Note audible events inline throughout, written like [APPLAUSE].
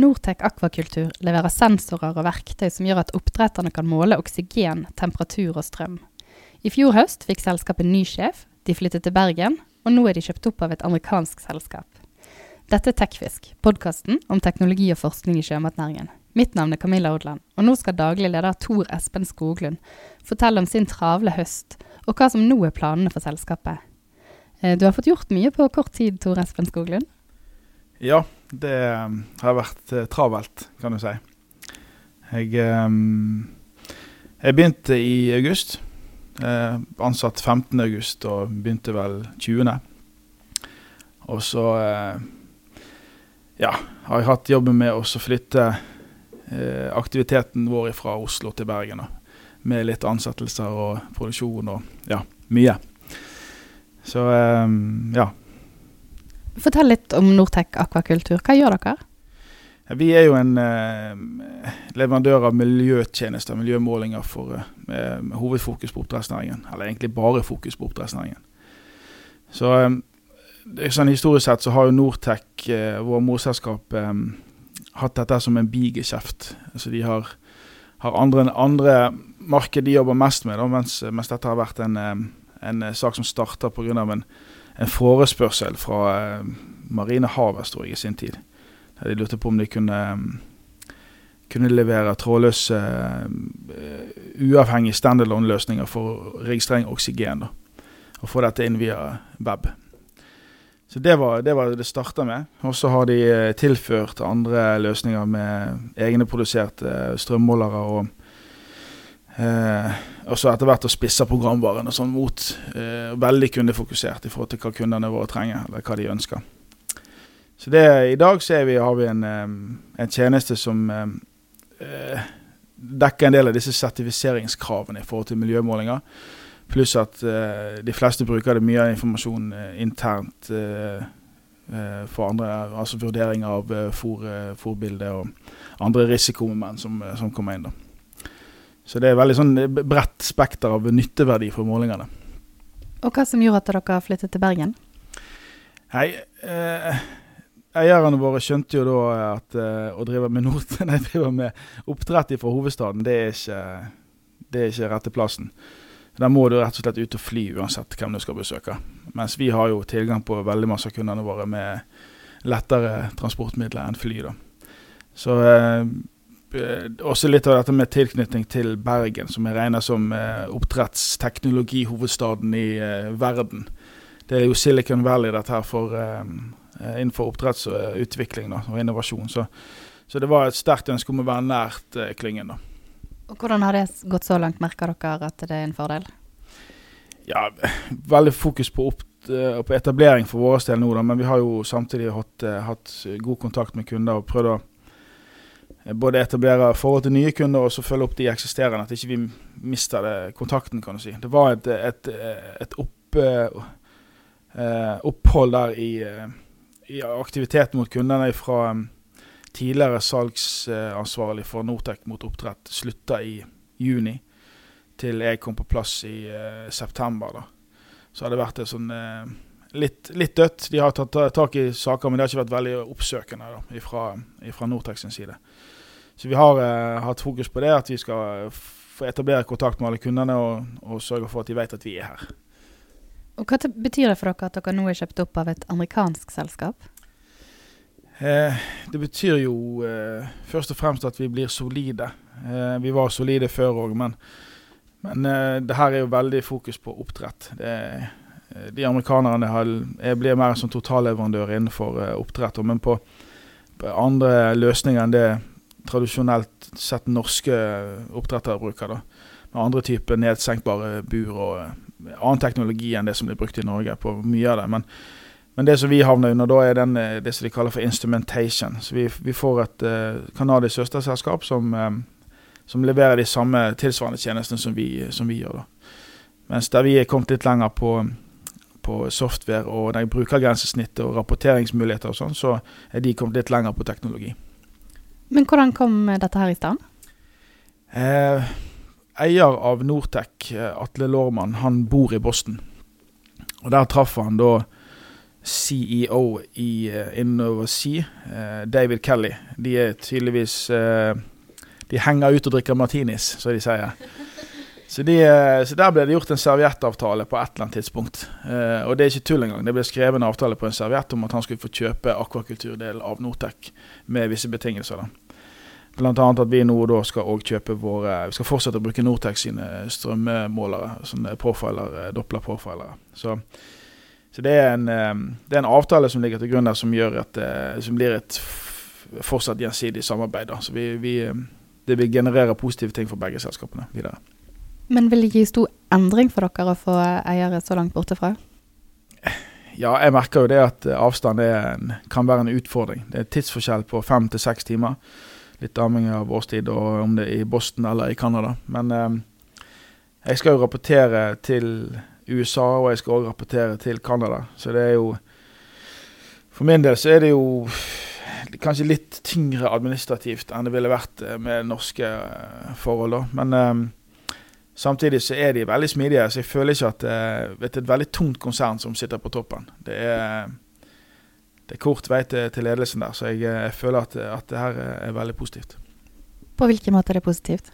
Nortec Akvakultur leverer sensorer og verktøy som gjør at oppdretterne kan måle oksygen, temperatur og strøm. I fjor høst fikk selskapet ny sjef, de flyttet til Bergen, og nå er de kjøpt opp av et amerikansk selskap. Dette er Tekfisk, podkasten om teknologi og forskning i sjømatnæringen. Mitt navn er Camilla Odland, og nå skal daglig leder Tor Espen Skoglund fortelle om sin travle høst, og hva som nå er planene for selskapet. Eh, du har fått gjort mye på kort tid, Tor Espen Skoglund? Ja, det um, har vært uh, travelt, kan du si. Jeg, um, jeg begynte i august. Uh, ansatt 15. august og begynte vel 20. Og så uh, ja, har jeg hatt jobben med å flytte aktiviteten vår fra Oslo til Bergen. Med litt ansettelser og produksjon og ja, mye. Så ja, Fortell litt om Nortec akvakultur. Hva gjør dere? Vi er jo en eh, leverandør av miljøtjenester, miljømålinger, for, eh, hovedfokus på oppdrettsnæringen. Eller egentlig bare fokus på oppdrettsnæringen. Så eh, sånn Historisk sett så har jo Nortec, eh, vår morselskap, eh, hatt dette som en bigeskjeft. Altså de har, har andre, andre marked de jobber mest med, da, mens, mens, dette har vært en, eh, en sak som starta pga. en en forespørsel fra eh, Marine Harvest i sin tid. Der de lurte på om de kunne, kunne levere trådløse, uh, uavhengige standalone-løsninger for registrering av oksygen. Da, og få dette inn via web. Så det var det, var det starta med. Og så har de eh, tilført andre løsninger med egne produserte strømmålere og Eh, og så etter hvert å spisse programvaren og sånn mot eh, veldig kundefokusert i forhold til hva kundene våre trenger, eller hva de ønsker. Så det, I dag så vi, har vi en, en tjeneste som eh, dekker en del av disse sertifiseringskravene i forhold til miljømålinger. Pluss at eh, de fleste bruker det mye av informasjon eh, internt eh, for andre, altså vurdering av fòrbilde og andre risikomoment som, som kommer inn. da. Så det er veldig sånn bredt spekter av nytteverdi for målingene. Og hva som gjorde at dere flyttet til Bergen? Hei, eh, Eierne våre skjønte jo da at eh, å drive med, nord, [LAUGHS] nei, drive med oppdrett fra hovedstaden, det er, ikke, det er ikke rette plassen. Der må du rett og slett ut og fly uansett hvem du skal besøke. Mens vi har jo tilgang på veldig masse av kundene våre med lettere transportmidler enn fly. da. Så eh, Eh, også litt av dette med tilknytning til Bergen, som jeg regner som eh, oppdrettsteknologihovedstaden i eh, verden. Det er jo Silicon Valley dette her for, eh, eh innenfor oppdrettsutvikling og innovasjon. Så, så, det var et sterkt ønske om å være nært eh, klyngen. da. Og Hvordan har det gått så langt? Merker dere at det er en fordel? Ja, veldig fokus på, opp, på etablering for vår del nå, da, men vi har jo samtidig hatt, hatt god kontakt med kunder og prøvd å Eh, både etablere forhold til nye kunder og så følge opp de eksisterende. At ikke vi mister det, kontakten, kan du si. Det var et, et, et opp, uh, opphold der i, i aktivitet mot kundene fra um, tidligere salgsansvarlig for Nortec mot oppdrett slutta i juni, til jeg kom på plass i september. da. Så har det vært et sånn litt, litt, dødt. De har tatt tak i saker, men det har ikke vært veldig oppsøkende da, fra, fra Nortex sin side. Så vi har eh, hatt fokus på det, at vi skal få etablere kontakt med alle kundene og, og, sørge for at de vet at vi er her. Og Hva betyr det for dere at dere nå er kjøpt opp av et amerikansk selskap? Eh, det betyr jo eh, først og fremst at vi blir solide. Eh, vi var solide før òg, men, men eh, det her er jo veldig fokus på oppdrett. Det, eh, de amerikanerne har, blir mer som totalleverandør innenfor oppdrett, men på, på andre løsninger enn det tradisjonelt sett norske oppdrettere bruker. da, Med andre typer nedsenkbare bur og annen teknologi enn det som blir brukt i Norge på mye av det. Men, men det som vi havner under da, er den, eh, det som de kaller for instrumentation. Så vi, vi får et uh, søsterselskap som, um, som, leverer de samme tilsvarende tjenestene som vi, som vi gjør. da. Mens der vi er kommet litt lenger på, på software og brukergrensesnittet og rapporteringsmuligheter og sånn, så er de kommet litt lenger på teknologi. Men hvordan kom dette her i stand? Eh, eier av Nortec, eh, Atle Lormann, han bor i Boston. Og Der traff han da CEO i InnovaSea, Innovasi, uh, David Kelly, de er tydeligvis eh, De henger ut og drikker martinis, som de sier. Så, de, så, der ble det gjort en serviettavtale på et eller annet tidspunkt. og det er ikke tull engang. Det ble skrevet en avtale på en serviett om at han skulle få kjøpe akvakulturdelen av Nortec med visse betingelser. da. Annet at vi nå da skal kjøpe våre Vi skal fortsette å bruke Nortec sine strømmålere. Sånne profiler, doppler-profilere. Så så det er, en, eh, det er en avtale som ligger til grunn der som gjør at eh, som blir et fortsatt gjensidig samarbeid. Da. Så vi, vi, eh, det vil generere positive ting for begge selskapene videre. Men vil det gi stor endring for dere å få eiere så langt borte fra? Ja, jeg merker jo det at avstand en, kan være en utfordring. Det er tidsforskjell på fem til seks timer. Litt avhengig av årstid og om det er i Boston eller i Canada. Men eh, jeg skal jo rapportere til USA, og jeg skal òg rapportere til Canada. Så det er jo For min del så er det jo kanskje litt tyngre administrativt enn det ville vært eh, med norske eh, forhold. da. Men um, samtidig så er de veldig smidige, så jeg føler ikke at det er et veldig tungt konsern som sitter på toppen. Det er, det er kort vei til, til, ledelsen der, så jeg, jeg føler at, at, det her er veldig positivt. På hvilken måte er det positivt?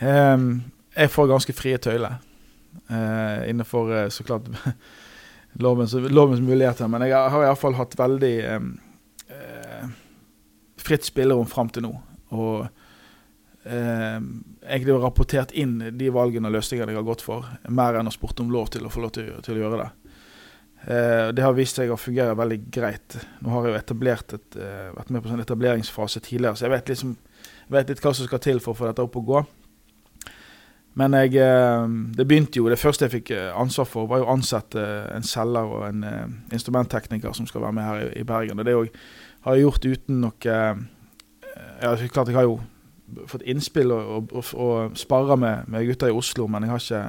Um, jeg får ganske frie tøyler uh, innenfor uh, så klart [LAUGHS] lovens, lovens, muligheter. Men jeg har iallfall hatt veldig um, uh, fritt spillerom fram til nå. Og eh, egentlig rapportert inn de valgene og løsningene jeg har gått for, mer enn å spurt om lov til å få lov til, til å gjøre det. Eh, det har vist seg å fungere veldig greit. Nå har jeg jo etablert et, eh, vært med på en sånn etableringsfase tidligere, så jeg vet, liksom, vet litt hva som skal til for å få dette opp og gå. Men jeg, eh, det begynte jo Det første jeg fikk eh, ansvar for, var jo å ansette en selger og en uh, instrumenttekniker som skal være med her i Bergen. Og det har jeg gjort uten noe ja, Klart jeg har jo fått innspill og, og, og, sparra med, med gutter i Oslo, men jeg har ikke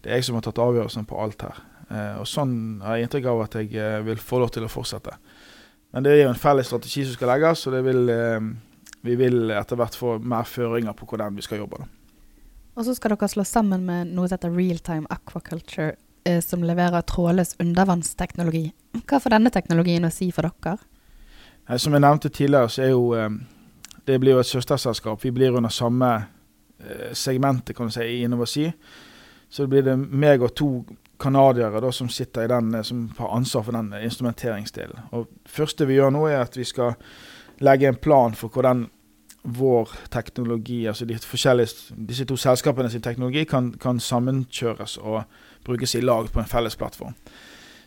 det er jeg som har tatt avgjørelsen på alt her. Eh, og Sånn har jeg inntrykk av at jeg eh, vil få lov til å fortsette. Men det er jo en felles strategi som skal legges, og vil, eh, vi vil etter hvert få mer føringer på hvordan vi skal jobbe. Da. Og så skal dere slå sammen med noe som heter Realtime Aquaculture, som leverer trådløs undervannsteknologi. Hva får denne teknologien å si for dere? Som jeg nevnte tidligere, så er jo det blir jo et søsterselskap. Vi blir under samme eh, segmentet kan du si, i Innovasi. Så blir det meg og to canadiere som sitter i den, eh, som har ansvar for den instrumenteringsdelen. Og Det første vi gjør nå, er at vi skal legge en plan for hvordan vår teknologi, altså de disse to selskapene sin teknologi, kan, kan, sammenkjøres og brukes i lag på en felles plattform.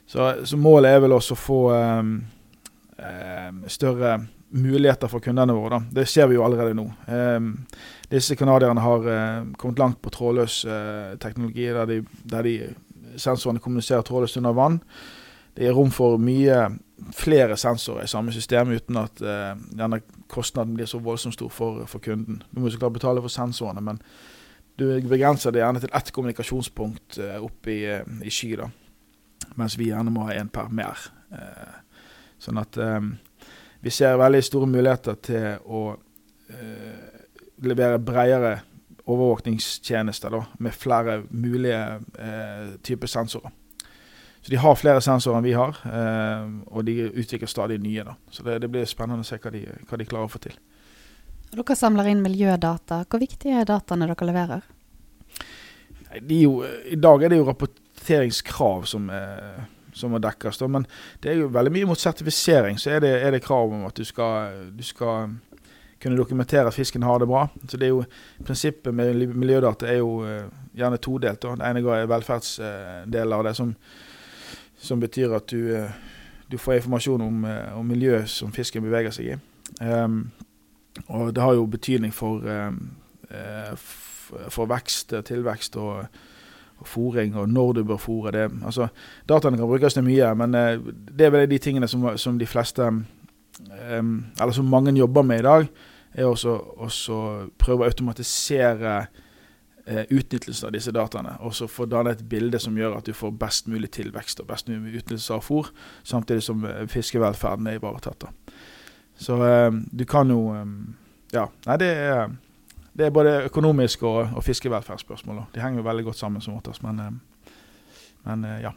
Så, så målet er vel også å få um, um, større muligheter for kundene våre. Da. Det ser vi jo allerede nå. Eh, disse canadierne har eh, kommet langt på trådløs eh, teknologi, der, de, der de sensorene kommuniserer trådløst under vann. Det er rom for mye flere sensorer i samme system, uten at uh, denne kostnaden blir så voldsomt stor for, for kunden. Du må så klart betale for sensorene, men du begrenser det gjerne til ett kommunikasjonspunkt uh, oppe i, i sky, da. mens vi gjerne må ha én per mer. Sånn at um, vi ser veldig store muligheter til å levere bredere overvåkningstjenester da, med flere mulige typer sensorer. Så de har flere sensorer enn vi har, eh, og de utvikler stadig nye. Da. Så det, det, blir spennende å se hva de, hva de klarer å få til. Dere samler inn miljødata. Hvor viktige er dataene dere leverer? Jo, I dag er det jo rapporteringskrav som, er, som må dekkes. Da. Men det er jo veldig mye mot sertifisering. Så er det, er det krav om at du skal, du skal, kunne dokumentere at fisken har det bra. Så det er jo Prinsippet med miljødata er jo eh, gjerne todelt. Da. Det ene er velferdsdeler av det som som betyr at du, eh, du får informasjon om, eh, om miljøet som fisken beveger seg i. Um, og det har jo betydning for, um, for vekst, tilvekst og, og fôring, og når du bør fôre det. Altså, dataene kan brukes til mye, men det er vel de tingene som, som de fleste um, Eller som mange jobber med i dag, er også å prøve å automatisere eh, utnyttelsen av disse dataene. Og så få danne et bilde som gjør at du får best mulig tilvekst og best mulig utnyttelse av fôr, samtidig som eh, fiskevelferden er ivaretatt. Så eh, du kan jo eh, Ja. Nei, det er, det er både økonomisk og, og fiskevelferdsspørsmål. De henger jo veldig godt sammen som oftest, men, eh, men eh, ja.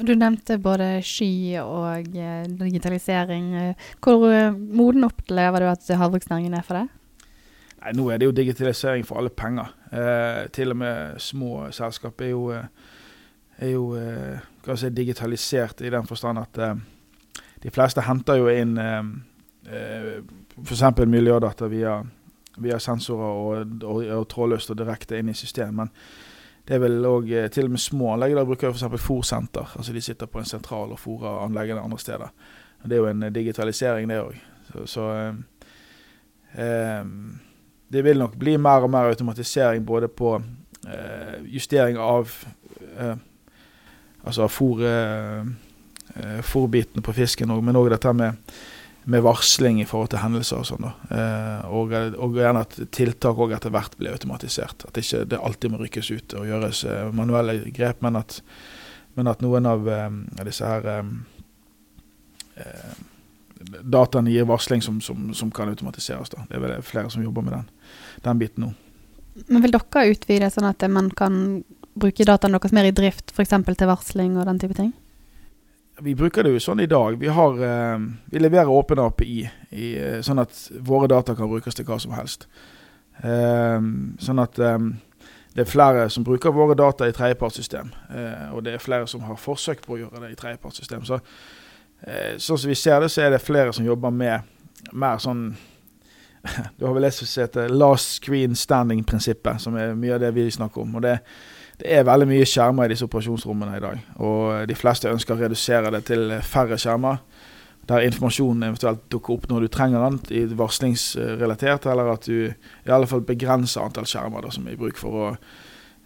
Du nevnte både sky og eh, digitalisering. Hvor moden opplever du at havbruksnæringen er for det? Nei, Nå er det jo digitalisering for alle penger. Eh, til og med små selskap er jo, er jo eh, si, digitalisert i den forstand at eh, de fleste henter jo inn eh f.eks. miljødata via, via sensorer og, og, og trådløst og direkte inn i systemet. Men det er vel òg eh, til og med små anlegg. Da bruker vi f.eks. fòrsenter. Altså de sitter på en sentral og fòrer anleggene andre steder. Det er jo en eh, digitalisering, det òg. Så, så eh, eh, det vil nok bli mer og mer automatisering både på eh, justering av eh, Altså fòrbitene på fisken men òg dette med med varsling i forhold til hendelser og sånn. Eh, og, og, gjerne at tiltak òg etter hvert blir automatisert. At ikke det alltid må rykkes ut og gjøres eh, manuelle grep, men at, men at noen av eh, disse her eh, eh, dataene gir varsling som, som, som, kan automatiseres. Da. Det er vel flere som jobber med den, den biten nå. Men Vil dere utvide sånn at man kan bruke dataene deres mer i drift, f.eks. til varsling og den type ting? Vi bruker det jo sånn i dag. Vi, har, eh, vi leverer åpen API, i, eh, sånn at våre data kan brukes til hva som helst. Eh, sånn at det er flere som bruker våre data i tredjepartssystem. og det er flere som har forsøkt på å gjøre det i tredjepartssystem. Så, sånn som vi ser det, så er det flere som jobber med mer sånn [LAUGHS] Du har vel lest som heter last screen standing-prinsippet, som er mye av det vi snakker om. og det er det er veldig mye skjermer i disse operasjonsrommene i dag. Og de fleste ønsker å redusere det til færre skjermer. Der informasjonen eventuelt dukker opp når du trenger den, varslingsrelatert, eller at du i alle fall begrenser antall skjermer da, som er i bruk for å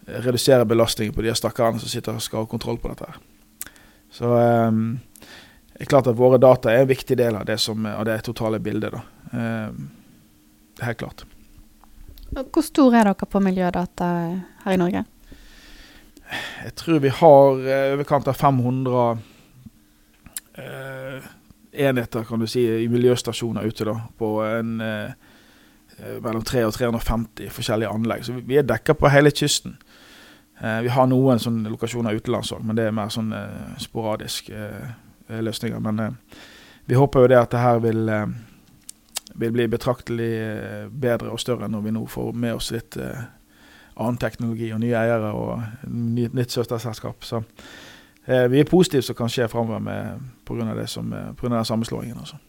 redusere belastningen på de stakkarene som sitter og skal ha kontroll på dette. her. Så um, det er klart at våre data er en viktig del av det, som, av det totale bildet. Da. Um, det er helt klart. Hvor stor er dere på miljødata her i Norge? Jeg tror vi har eh, overkant av 500 eh, enheter kan du si, i miljøstasjoner ute. da, På en, eh, eh mellom 300 og 350 forskjellige anlegg. Så vi er dekka på hele kysten. Eh, vi har noen sånne lokasjoner utenlands òg, men det er mer eh, sporadiske løsninger. Men vi håper jo det at det her vil, vil bli betraktelig bedre og større når vi nå får med oss litt annen teknologi og nye eiere og nytt, nytt søsterselskap. Så eh, vi er positive som kan skje framover pga. den sammenslåingen. Også.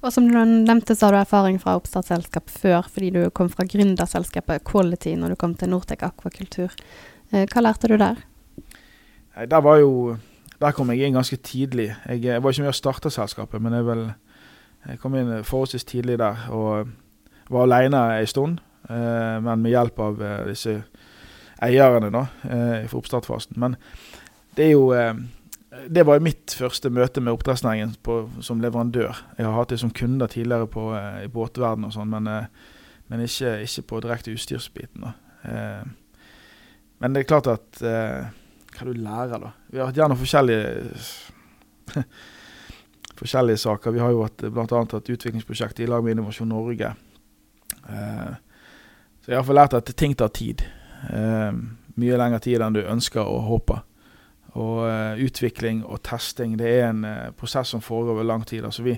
Og som du nevnte, så har du erfaring fra oppstartsselskap før, fordi du kom fra gründerselskapet Quality når du kom til Nortec Akvakultur. Eh, hva lærte du der? Der, var jo, der kom jeg inn ganske tidlig. Jeg, jeg var ikke med å starte selskapet, men jeg, vel, jeg kom inn forholdsvis tidlig der. Og var alene en stund. Eh, men med hjelp av eh, disse eierne da, eh, for oppstartfasen. Men det er jo det var jo mitt første møte med oppdrettsnæringen som leverandør. Jeg har hatt det som kunder tidligere på, i båtverden og sånn, men, men ikke, ikke, på direkte utstyrsbiten. Eh, men det er klart at Hva du lærer, da? Vi har hatt gjerne forskjellige [LAUGHS] forskjellige saker. Vi har jo bl.a. hatt utviklingsprosjekt i lag med Innovasjon Norge. Eh, så jeg har iallfall lært at ting tar tid. Eh, mye lengre tid enn du ønsker og håper. Og eh, utvikling og testing det er en eh, prosess som foregår over lang tid. Altså vi,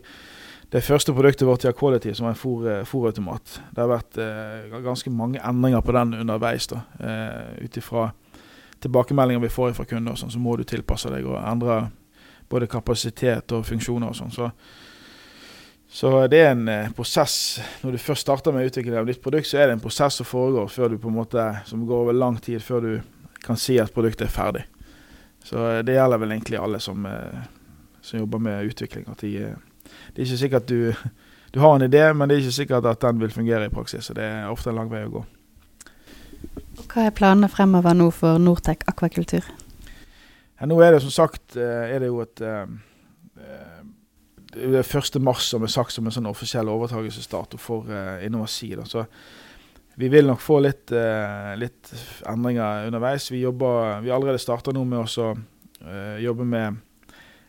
det første produktet vårt i Quality, som er en fòrautomat, det har vært eh, ganske mange endringer på den underveis. da, eh, Ut ifra tilbakemeldinger vi får fra kunder, sånn, så må du tilpasse deg og endre både kapasitet og funksjoner og sånn. Så så det er en eh, prosess. Når du først starter med utvikling av nytt produkt, så er det en prosess som foregår før du på en måte, som går over lang tid før du kan si at produktet er ferdig. Så eh, det gjelder vel egentlig alle som, eh, som jobber med utvikling. At de, det er ikke sikkert du, du har en idé, men det er ikke sikkert at den vil fungere i praksis. Så det er ofte en lang vei å gå. Hva er planene fremover nå for Nortec akvakultur? Ja, nå er det som sagt er det jo et det er 1. mars som er sagt som en sånn offisiell overtakelsesdato for uh, Innovasi. Så vi vil nok få litt, uh, litt endringer underveis. Vi, jobber, vi allerede starta nå med å uh, jobbe med,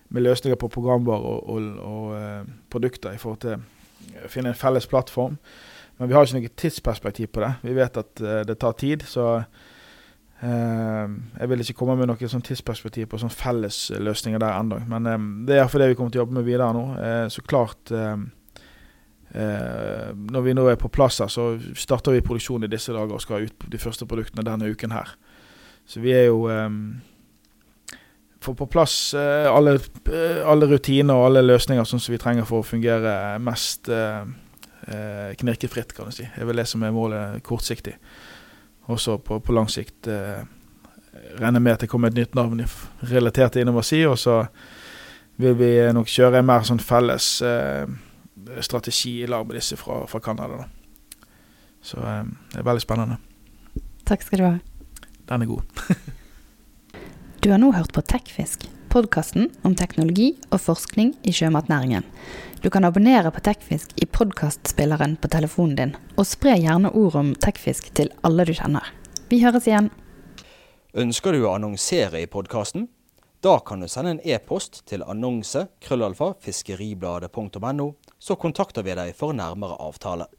med, løsninger på programvare og, og, og uh, produkter i forhold til å finne en felles plattform. Men vi har ikke noe tidsperspektiv på det. Vi vet at det tar tid. så Eh, jeg vil ikke komme med noe sånn tidsperspektiv på sånn fellesløsninger der ennå. Men eh, det er iallfall det vi kommer til å jobbe med videre nå. Eh, så klart Når vi nå er på plass her, så starter vi produksjon i disse dager og skal ut de første produktene denne uken her. Så vi er jo Få på plass alle, alle, rutiner og alle løsninger sånn som vi trenger for å fungere mest knirkefritt, kan du si. Det er vel det som er målet kortsiktig også på, på lang sikt eh, regner med at det kommer et nytt navn relatert til Innovasi. Og så vil vi nok kjøre en mer sånn felles eh, strategi i lag med disse fra, fra Canada. Så eh, det er veldig spennende. Takk skal du ha. Den er god. [LAUGHS] du har nå hørt på Tekfisk, podkasten om teknologi og forskning i sjømatnæringen. Du kan abonnere på Tekfisk i podkastspilleren på telefonen din, og spre gjerne ord om Tekfisk til alle du kjenner. Vi høres igjen. Ønsker du å annonsere i podkasten? Da kan du sende en e-post til annonse krøllalfa så kontakter vi deg for nærmere avtale.